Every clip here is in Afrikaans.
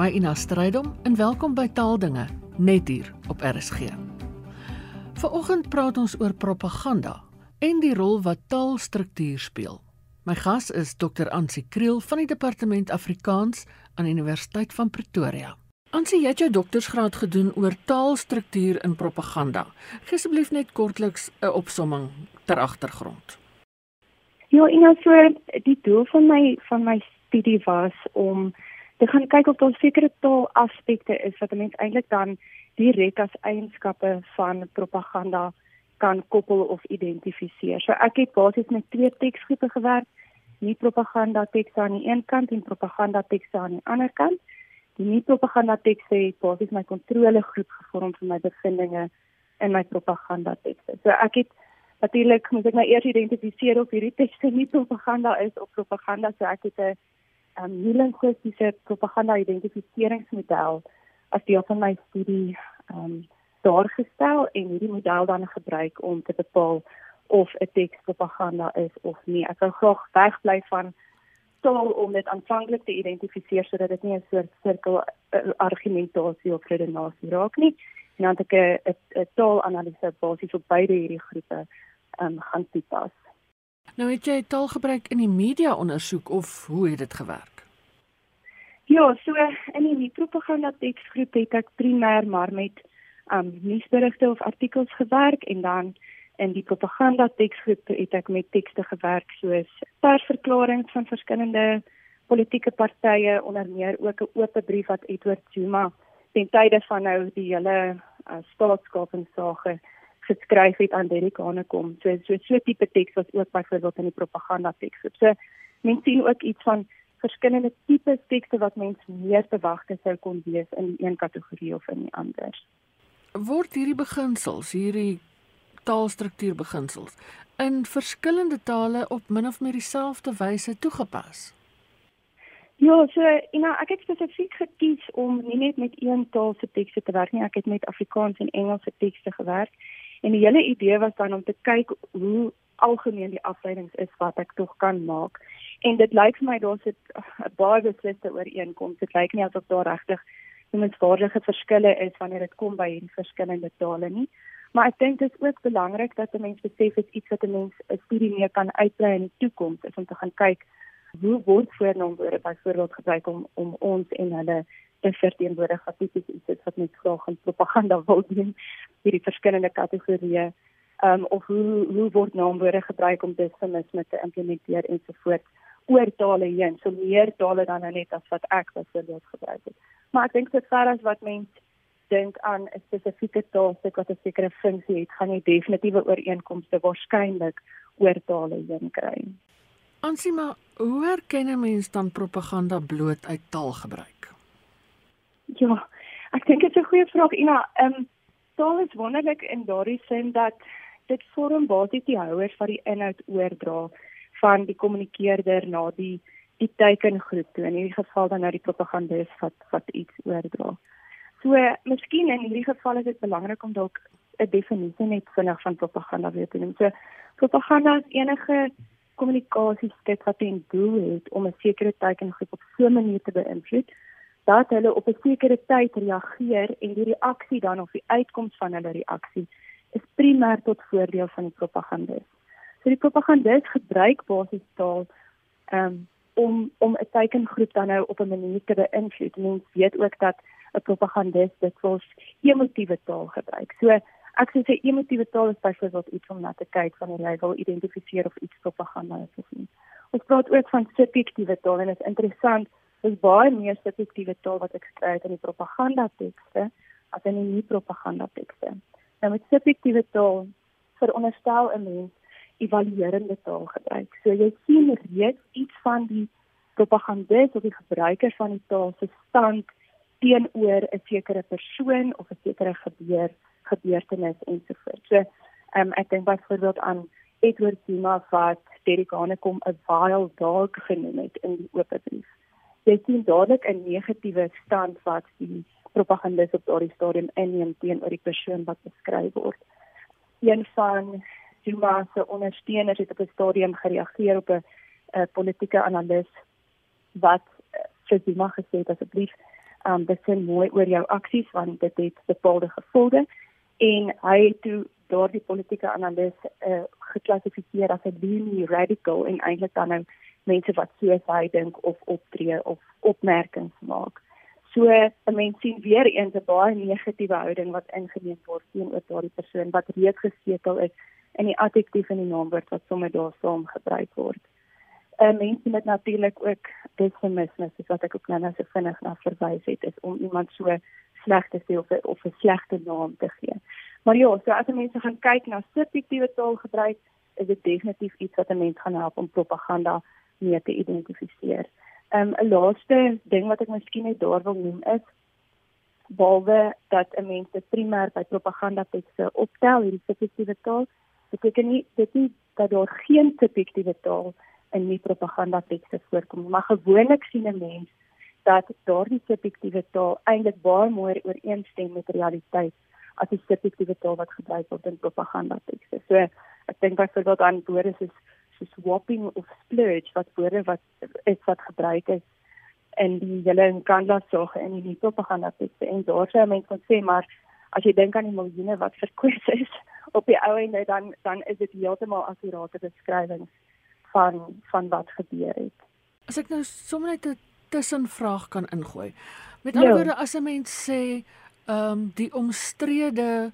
my Ina Strydom en welkom by Taaldinge net hier op RSG. Vanoggend praat ons oor propaganda en die rol wat taalstruktuur speel. My gas is Dr. Ansie Kriel van die Departement Afrikaans aan Universiteit van Pretoria. Ansie, jy het jou doktorsgraad gedoen oor taalstruktuur in propaganda. Gee asseblief net kortliks 'n opsomming ter agtergrond. Ja, en also die doel van my van my studie was om te gaan kyk of daar sekere taalaspekte is wat 'n mens eintlik dan direk as eienskappe van propaganda kan koppel of identifiseer. So ek het basies met twee teksgroepe gewerk, nie propaganda tekste aan die een kant en propaganda tekste aan die ander kant. Die nie propaganda tekste het basies my kontrolegroep gevorm vir my bevindinge in my propaganda tekste. So ek het natuurlik moet ek my eers identifiseer of hierdie tekste nie propaganda is of propaganda, so ek het 'n um, nie linguistiese propaganda identifiseringsmodel as deel van my studie um daar gestel en hierdie model dan gebruik om te bepaal of 'n teks propaganda is of nie. Ek wil graag wegbly van taal om dit aanvanklik te identifiseer sodat dit nie 'n soort sirkel uh, argumentasie of redenasie raak nie. En dan het ek 'n taalanalise basies op beide hierdie groepe um gaan toepas. Nou het jy taalgebruik in die media ondersoek of hoe het dit gewerk? Ja, so in die propaganda teksgroep het ek primêr maar met um nuusberigte of artikels gewerk en dan in die propaganda teksgroep het ek met tekste gewerk soos persverklaringe van verskillende politieke partye onder meer ook 'n oop brief wat Edward Zuma ten tye van nou die hele uh, staatskapingssage geskryf het aan Derek Hanekom. So so so tipe teks was ook byvoorbeeld in die propaganda teksgroep. So mense sien ook iets van verskillende tipe tekste wat mense meer verwagte sou kon wees in die een kategorie of in die ander word hierdie beginsels, hierdie taalstruktuur beginsels in verskillende tale op min of meer dieselfde wyse toegepas? Ja, so en nou ek het spesifiek gekies om nie net met een taal se tekste te werk nie, ek het met Afrikaans en Engels se tekste gewerk. En die hele idee was dan om te kyk hoe algemeen die afleidings is wat ek tog kan maak. En dit lyk vir my daar's 'n baie besliste ooreenkoms. Dit lyk nie asof daar regtig noemenswaardige verskille is wanneer dit kom by hierdie verskillende tale nie. Maar ek dink dit is ook belangrik dat 'n mens besef is iets wat 'n mens 'n studie mee kan uitbrei in die toekoms, is om te gaan kyk hoe word voornaamwoorde byvoorbeeld gebruik om om ons en hulle verteenwoordig wat tipies iets wat net graag in propaganda wil doen hierdie verskillende kategorieë um, of hoe hoe word naamwoorde gebruik om disimisme te implementeer ensovoorts oor tale heen so meer tale dan net as wat ek byvoorbeeld gebruik het maar ek dink dit ver as wat mense dink aan 'n spesifieke taalstuk wat 'n sekere funksie het, gaan jy definitiewe ooreenkomste waarskynlik oor tale heen kry. Ansima, hoe herken 'n mens dan propaganda bloot uit taalgebruik? Ja, ek dink dit is 'n goeie vraag, Ina. Ehm um, taal is wonderlik in daardie sin dat dit vorm basies die houers van die inhoud oordra van die kommunikeerder na die die tekengroep toe in hierdie geval dan nou die propagandist wat wat iets oordra. So miskien in hierdie geval is dit belangrik om dalk 'n definisie net vinnig van propaganda weer te noem. So propaganda is enige kommunikasieskep wat ten doel het om 'n sekere tekengroep op so 'n manier te beïnvloed dat hulle op 'n sekere tyd reageer en die reaksie dan of die uitkoms van hulle reaksie is primêr tot voordeel van die propagandist. So die propagandist gebruik basies taal um, om om 'n teikengroep dan nou op 'n manier te beïnvloed. Mens weet ook dat 'n propagandist dit was emotiewe taal gebruik. So ek sê emotiewe taal is byvoorbeeld iets om na te kyk wanneer jy wil identifiseer of iets propaganda is of nie. Ons praat ook van subjektiewe taal en dit is interessant, dis baie meer subjektiewe taal wat ek skry in die propaganda tekste as in die nie propaganda tekste. Nou met subjektiewe taal veronderstel 'n mens evaluerende taal gebruik. So jy sien reeds iets van die propagandist of die gebruiker van die taal se stand teenoor 'n sekere persoon of 'n sekere gebeur gebeurtenis ensovoorts. So um, ek dink byvoorbeeld aan Edward Zuma wat Derikane kom 'n vile dog genoem het in die oop brief. Jy sien dadelik 'n negatiewe stand wat die propagandist op daardie stadium inneem teenoor die persoon wat beskryf word. Een van Zuma se ondersteuners het op 'n stadium gereageer op 'n politieke analis wat uh, vir Zuma gesê het asseblief um besin mooi oor jou aksies want dit het bepaalde gevolge en hy het toe daardie politieke analis uh, geklassifiseer as 'n lean radical en eintlik dan nou mense wat soos hy dink of optree of opmerkings maak. So 'n mens sien weer eens 'n baie negatiewe houding wat ingeneem word teenoor daardie persoon wat reeds gesetel is in die adjektief en die naamwoord wat sommer daar saam gebruik word. 'n Mens moet natuurlik ook pessimisme, soos wat ek ook nou so vinnig na verwys het, is om iemand so sleg te sê of of 'n slegte naam te gee. Maar ja, so as mense gaan kyk na subjektiewe taalgebruik, is dit definitief iets wat 'n mens gaan help om propaganda mee te identifiseer. Ehm, 'n um, laaste ding wat ek miskien net daar wil noem is behalwe dat 'n mens dit primêr by propaganda tekste optel hierdie subjektiewe taal, beteken nie dit nie dat daar geen subjektiewe taal in die propaganda tekste voorkom nie, maar gewoonlik sien 'n mens dat daardie subjektiewe taal eintlik baie mooi ooreenstem met realiteit as die subjektiewe taal wat gebruik word in propaganda tekste. So ek dink byvoorbeeld aan woorde soos so swapping of splurge wat woorde wat is wat gebruik is in die hele Nkandla saak en in die propaganda tekste en daar sou mense kon sê maar as jy dink aan die miljoene wat verkoop is op die ou einde dan dan is dit heeltemal akkurate beskrywings van van wat gebeur het. As ek nou sommer net 'n tussenvraag kan ingooi. Met ander ja. woorde as 'n mens sê ehm um, die omstrede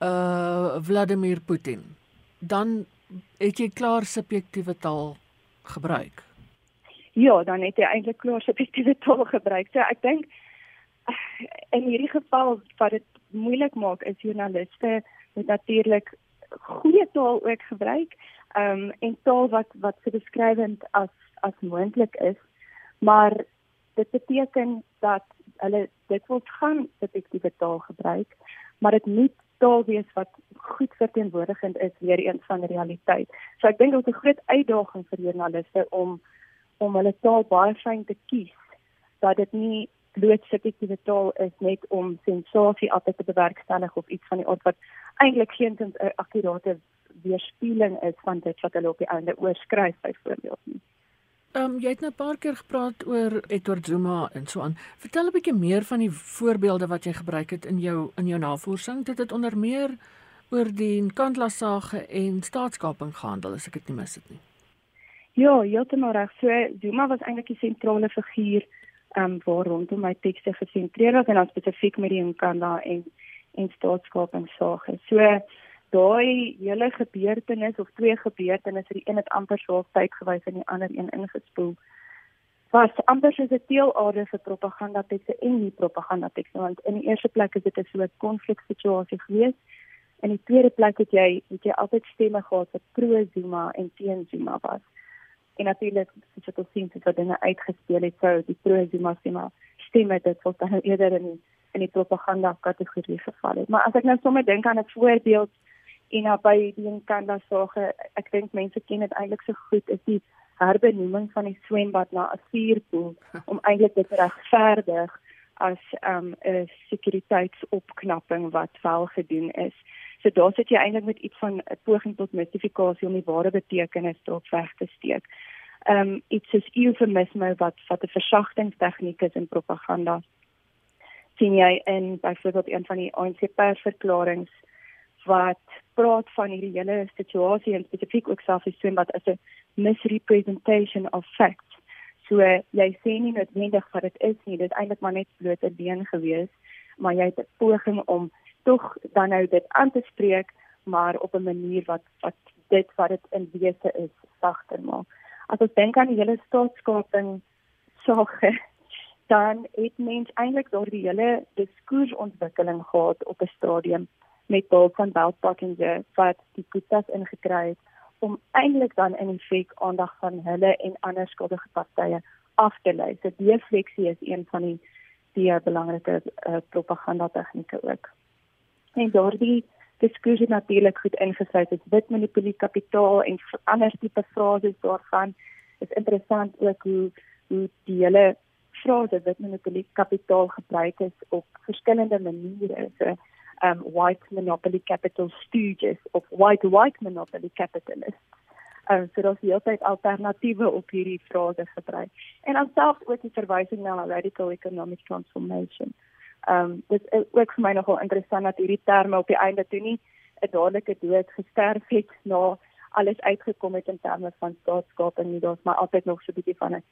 uh Vladimir Putin, dan het jy klaar subjektiewe taal gebruik. Ja, dan het jy eintlik klaar subjektiewe taal gebruik. So ek dink in hierdie geval wat dit moeilik maak is joernaliste moet natuurlik goeie taal ook gebruik. Ehm um, en taal wat wat so beskrywend as as moontlik is. Maar dit beteken dat hulle dit wil gaan subjektiewe taal gebruik, maar dit moet taal wees wat goed verteenwoordigend is weer eens van realiteit. So ek dink dit is 'n groot uitdaging vir joernaliste om om hulle taal baie fyn te kies dat dit nie bloot subjektiewe taal is net om sensasie af te bewerkstellig of iets van die aard wat eintlik geen 'n akkurate weerspieëling is van dit wat hulle op die einde oorskryf byvoorbeeld nie. Ehm um, jy het nou 'n paar keer gepraat oor Edward Zuma en so aan. Vertel 'n bietjie meer van die voorbeelde wat jy gebruik het in jou in jou navorsing. Dit het onder meer oor die Nkandla sage en staatskaping gehandel, as ek dit nie mis het nie. Ja, heeltemal reg. So Zuma was eintlik die sentrale figuur ehm um, waar rondom my tekste gesentreer was en dan spesifiek met die Nkandla en en staatskaping sage. So daai hele gebeurtenis of twee gebeurtenisse, die een het amper so tyd gewys en die ander een ingespoel. Was amper soos 'n teelaarde vir propaganda tekste en nie propaganda tekste want in die eerste plek is dit 'n soort konfliksituasie gewees. In die tweede plek het jy het jy altyd stemme gehad wat pro Zuma en teen Zuma was. En natuurlik soos wat ons sien, het dinge uitgespeel het sou die pro Zuma stemme stemme dit wat dan eerder in in die propaganda kategorie geval het. Maar as ek nou sommer dink aan 'n voorbeeld en nou by die Nkandla sage ek dink mense ken dit eintlik so goed is die herbenoeming van die swembad na 'n vuurpoel om eintlik dit regverdig as 'n um, sekuriteitsopknapping wat wel gedoen is. So daar sit jy eintlik met iets van 'n poging tot mystifikasie om die ware betekenis dalk weg te steek. Ehm um, iets soos eufemisme wat wat 'n versagtingstegniek is in propaganda. sien jy in byvoorbeeld een van die ANC persverklaringe wat praat van hierdie hele situasie en spesifiek ook selfs die swembad as 'n misrepresentation of facts. So jy sê nie noodwendig wat dit is nie, dit is eintlik maar net bloot 'n been gewees, maar jy het 'n poging om tog dan nou dit aan te spreek, maar op 'n manier wat wat dit wat dit in wese is sagter maak. As ons dink aan die hele staatskaping sake dan het mens eintlik daardie hele diskursontwikkeling gehad op 'n stadium met hulp van Beltpakkinge wat die Kutas ingekry het om eintlik dan in effek aandag van hulle en ander skuldige partye af te lei. So defleksie is een van die die belangrike uh, propaganda tegnieke ook. En daardie diskussie natuurlik goed ingesluit is wit manipulie kapitaal en ander tipe frases daarvan is interessant ook hoe hoe die hele frase wit manipulie kapitaal gebruik is op verskillende maniere. So um, white monopoly capital stooges of white white monopoly capitalists Um, so daar's heeltyd alternatiewe op hierdie frase gebruik. En dan selfs ook die verwysing na radical economic transformation. Ehm um, dit is ook vir my nogal interessant dat hierdie terme op die einde toe nie 'n dadelike dood gesterf het na alles uitgekom het in terme van staatskaping nie. Daar's maar altyd nog so 'n bietjie van 'n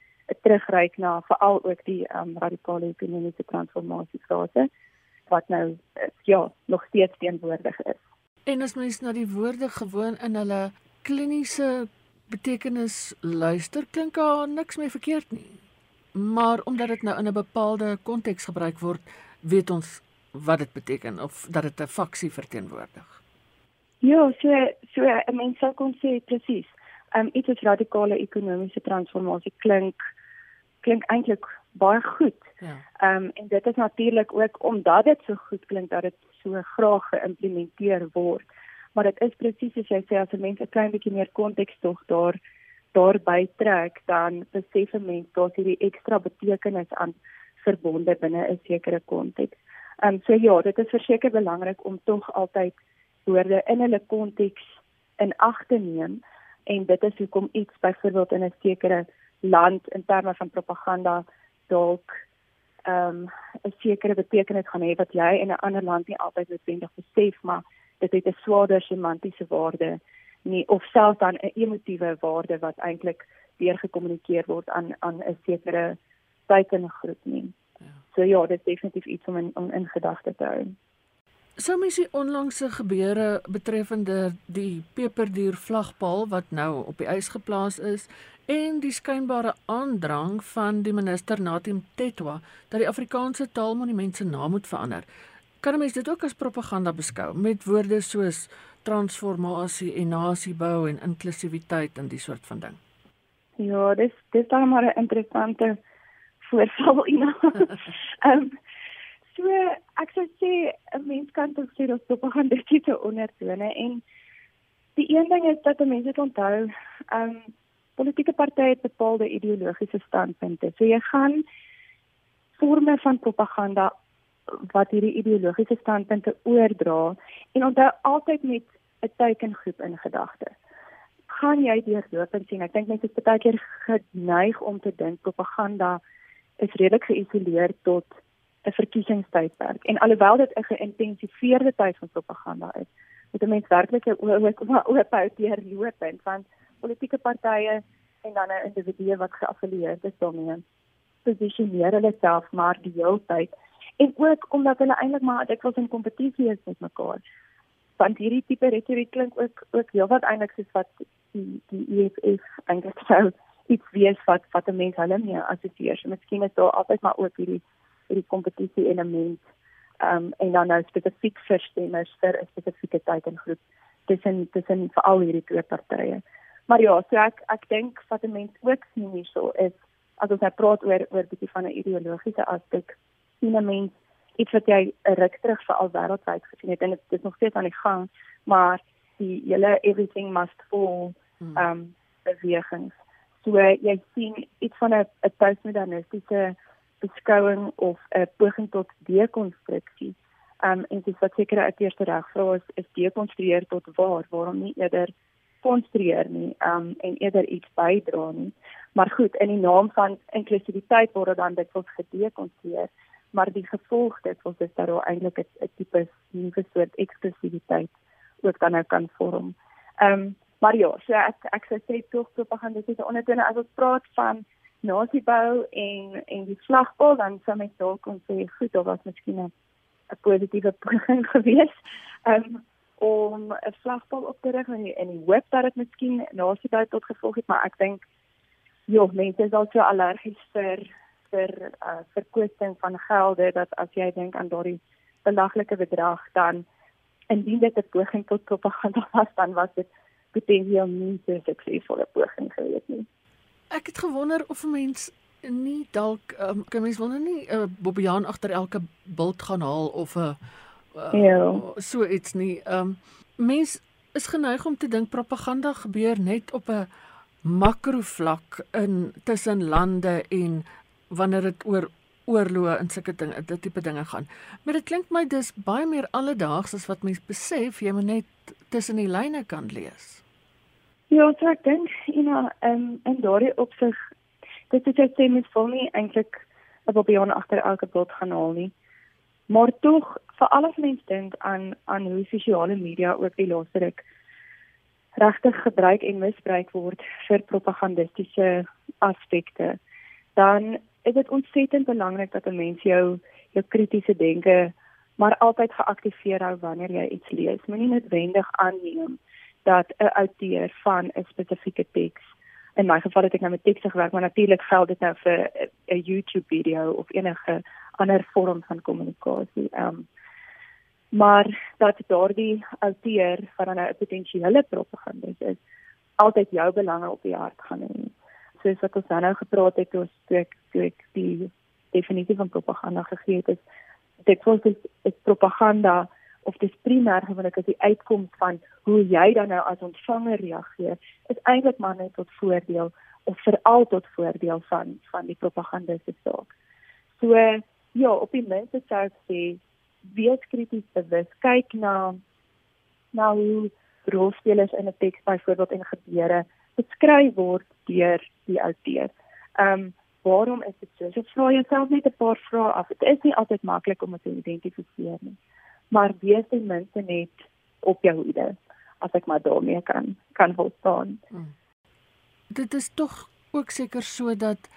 terugryk na veral ook die ehm um, radikale ekonomiese transformasie fase wat nou ja, nog steeds teenwoordig is. En as mens na die woorde gewoon in hulle kliniese betekenis luister, klink daar niks meer verkeerd nie. Maar omdat dit nou in 'n bepaalde konteks gebruik word, weet ons wat dit beteken of dat dit 'n faksie verteenwoordig. Ja, so so 'n mens sou kon sê presies. Ehm um, iets radikale ekonomiese transformasie klink klink eintlik baie goed. Ja. Ehm um, en dit is natuurlik ook omdat dit so goed klink dat dit so graag geïmplementeer word. Maar dit is presies soos jy sê as 'n mens 'n klein bietjie meer konteks tog daar daarby trek, dan besef 'n mens daar's hierdie ekstra betekenis aan verbonde binne 'n sekere konteks. Ehm um, so ja, dit is verseker belangrik om tog altyd woorde in hulle konteks in ag te neem en dit is hoekom iets byvoorbeeld in 'n sekere land in terme van propaganda dalk ehm um, 'n sekere betekenis gaan hê wat jy in 'n ander land nie altyd noodwendig besef maar dit het 'n swaarder semantiese waarde nie of selfs dan 'n emotiewe waarde wat eintlik deur gekommunikeer word aan aan 'n sekere teikengroep nie. Ja. So ja, dit is definitief iets om in om in gedagte te hou. Sou mens die onlangse gebeure betreffende die peperduur vlagpaal wat nou op die ys geplaas is en die skynbare aandrang van die minister Natim Tetwa dat die Afrikaanse taalmonument se naam moet verander. Kan 'n mens dit ook as propaganda beskou met woorde soos transformasie en nasiebou en inklusiwiteit en die soort van ding? Ja, dis dis dan maar 'n interessante voorval ina. Ehm so ek sou sê 'n mens kan tog sê dat propaganda dit ondertone en die een ding is dat mense onthou, ehm um, politieke partye het bepaalde ideologiese standpunte. So jy gaan forme van propaganda wat hierdie ideologiese standpunte oordra en onthou altyd met 'n teikengroep in gedagte. Gaan jy deurlopend sien, ek dink mense is baie keer geneig om te dink propaganda is redelik geïsoleer tot 'n verkiesingstydperk. En alhoewel dit 'n geïntensifieerde tyd van propaganda is, moet 'n mens werklik ook oop hou deurlopend want politieke partye en dan 'n individu wat geaffilieer is daarmee. Posisioneer hulle self maar die hele tyd en ook omdat hulle eintlik maar dit was 'n kompetisie is met mekaar. Want hierdie tipe retoriek klink ook ook heelwat eintlik soos wat die die EFF eintlik sou iets wees wat wat 'n mens hulle mee assosieer. So miskien is daar altyd maar ook hierdie hierdie kompetisie element um, en dan nou spesifiek vir stemmers vir 'n spesifieke teikengroep tussen tussen veral hierdie twee partye Maar ja, so ek ek dink wat 'n mens ook sien hierso is as ons nou praat oor oor bietjie van 'n ideologiese aspek, sien 'n mens iets wat jy 'n ruk terug vir al wêreldwyd gesien het en dit is nog steeds aan die gang, maar die hele everything must fall hmm. um bewegings. So jy sien iets van 'n 'n postmodernistiese beskouing of 'n poging tot dekonstruksie. Um en dis wat seker 'n eerste reg vra is is dekonstrueer tot waar, waarom nie eerder konstrueer nie um, en eerder iets bydra nie. Maar goed, in die naam van inklusiwiteit word dan dit wels gedekonstrueer, maar die gevolg dit wels is dat daar eintlik 'n tipe nuwe soort eksklusiwiteit ook dan nou kan vorm. Ehm um, maar ja, so ek ek sou sê tog propagandistiese ondertone as ons praat van nasiebou en en die vlagpaal dan sou mens dalk kon sê goed, daar was miskien 'n positiewe poging geweest. Ehm um, om 'n vlagpaal op te rig en in die hoop dat dit miskien nasebou tot gevolg het, maar ek dink ja, mense is al so allergies vir vir uh, verkwisting van gelde dat as jy dink aan daardie belaglike bedrag dan indien dit 'n poging tot propaganda was, dan was dit potensieel nie so suksesvolle poging gewees nie. Ek het gewonder of 'n mens nie dalk um, kan mens wonder nie 'n uh, Bobbejaan agter elke bult gaan haal of 'n uh, uh, ja. so iets nie. Ehm um, mens is geneig om te dink propaganda gebeur net op 'n makro vlak in tussen lande en wanneer dit oor oorloë en sulke dinge, dit tipe dinge gaan. Maar dit klink my dis baie meer alledaags as wat mense besef, jy moet net tussen die lyne kan lees. Ja, so ek dink, you know, um, in daardie opsig dit is net sê mens voel nie eintlik 'n bobbejaan agter elke blad gaan haal nie. Maar tog, vir alles mense dink aan aan hoe sosiale media ook die laaste ruk regtig gebruik en misbruik word vir propagandistiese aspekte, dan is dit ontsettend belangrik dat 'n mens jou jou kritiese denke maar altyd geaktiveer hou wanneer jy iets lees. Moenie noodwendig aanneem dat 'n outeur van 'n spesifieke teks in my geval het ek nou met tekste gewerk, maar natuurlik geld dit nou vir 'n YouTube video of enige ander vorm van kommunikasie. Ehm um, maar dat daardie outeur van 'n potensiële propagandist is, altyd jou belange op die hart gaan hê. Soos wat ons nou gepraat het oor stuk stuk die definisie van propaganda gegee het, is dit voel is, is propaganda of dis primêr gewoonlik as die uitkoms van hoe jy dan nou as ontvanger reageer, is eintlik maar net tot voordeel of veral tot voordeel van van die propagandistiese saak. So ja, op die minste sou ek sê wees krities bewus. Kyk na na hoe rolspelers in 'n teks byvoorbeeld en gebeure beskryf word deur die outeur. Ehm um, waarom is dit so? So vra jouself net 'n paar vrae af. Dit is nie altyd maklik om dit te identifiseer nie. Maar wees ten minste net op jou hoede as ek maar daarmee kan kan volstaan. Hmm. Dit is tog ook seker so dat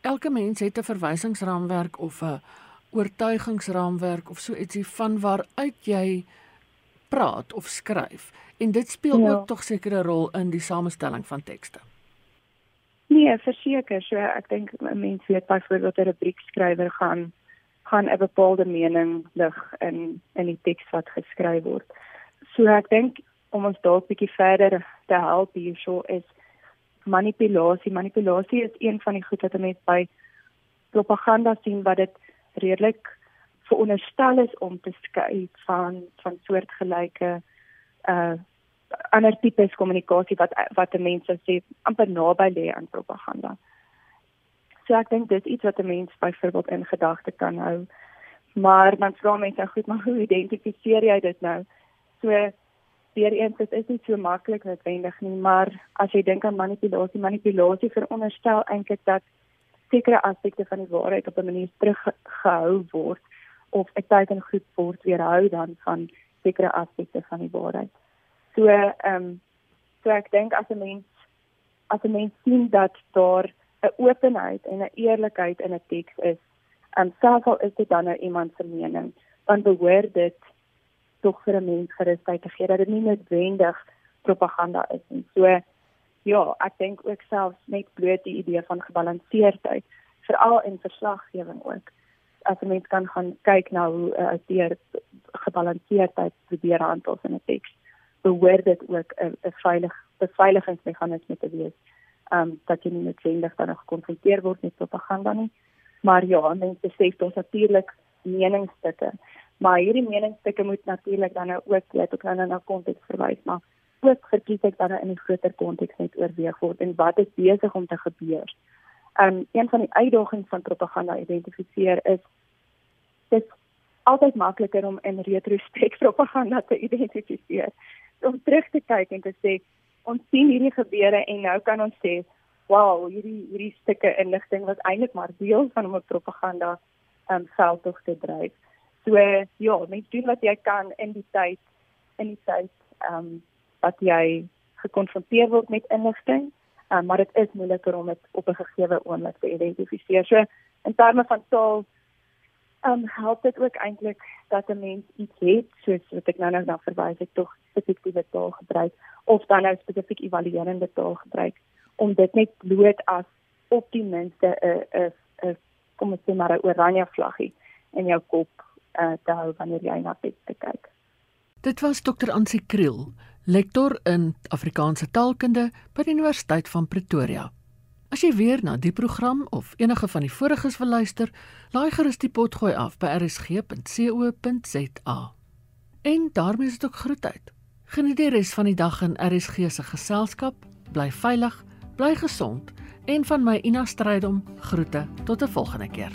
elke mens het 'n verwysingsraamwerk of 'n oortuigingsraamwerk of so ietsie van waaruit jy praat of skryf en dit speel ja. ook tog seker 'n rol in die samestelling van tekste. Nee, verseker, so ek dink 'n mens weet byvoorbeeld 'n rubriekskrywer gaan gaan 'n bepaalde mening lig in in die teks wat geskryf word. So ek dink om ons dalk bietjie verder te help hierso is manipulasie. Manipulasie is een van die goed wat mense by propaganda sien wat dit redelik veronderstel is om te skei van van soortgelyke uh ander tipes kommunikasie wat wat mense sê amper naby lê aan propaganda. So ek dink dis iets wat 'n mens byvoorbeeld in gedagte kan hou. Maar dan vra mense nou goed, maar hoe identifiseer jy dit nou? So weer eens dit is nie so maklik noodwendig nie, maar as jy dink aan manipulasie, manipulasie veronderstel eintlik dat sekere aspekte van die waarheid op 'n manier teruggehou word of 'n teken goed word weerhou dan van sekere aspekte van die waarheid. So ehm um, so ek dink as 'n mens as 'n mens sien dat daar 'n openheid en 'n eerlikheid in 'n teks is, en um, selfs al is dit dan nou iemand se mening, dan behoort dit tog vir 'n mens gerusheid te gee dat dit nie noodwendig propaganda is nie. So ja, ek dink ook selfs net bloot die idee van gebalanseerdheid, veral in verslaggewing ook. As 'n mens kan gaan kyk na hoe 'n uh, auteur gebalanseerdheid probeer handel in 'n teks, behoort dit ook 'n veilig beveiligingsmeganisme te wees. Um dat jy nie noodwendig dan gekonfronteer word met propaganda nie. Maar ja, mense sê dit natuurlik meningsstukke. Maar hierdie meningsstukke moet natuurlik dan nou ook net ook nou na konteks verwys, maar ook verkies ek dan in 'n groter konteks net oorweeg word en wat is besig om te gebeur. Um een van die uitdagings van propaganda identifiseer is dit altyd makliker om in retrospek propaganda te identifiseer. Om terug te kyk en te sê ons sien hierdie gebeure en nou kan ons sê wow, hierdie hierdie stukke inligting was eintlik maar deel van 'n propaganda um veldtog te dryf. So ja, net doen wat jy kan in die tyd in die tyd um wat jy gekonfronteer word met inligting, um, maar dit is moeiliker om dit op 'n gegeewe oomblik te identifiseer. So in terme van taal um help dit ook eintlik dat 'n mens iets het soos wat ek nou nou na verwys het tog spesifiewe taal gebruik of dan nou spesifiek evaluerende taal gebruik om dit net bloot as op die minste 'n 'n 'n kom ons sê maar 'n oranje vlaggie in jou kop uh, te hou wanneer jy na dit kyk. Dit was Dr. Ansie Kriel lektor in Afrikaanse taalkunde by die Universiteit van Pretoria. As jy weer na die program of enige van die voriges wil luister, laai gerus die potgooi af by rsg.co.za. En daarmee is dit ook groet uit. Geniet die res van die dag in RSG se geselskap, bly veilig, bly gesond en van my Ina Strydom groete tot 'n volgende keer.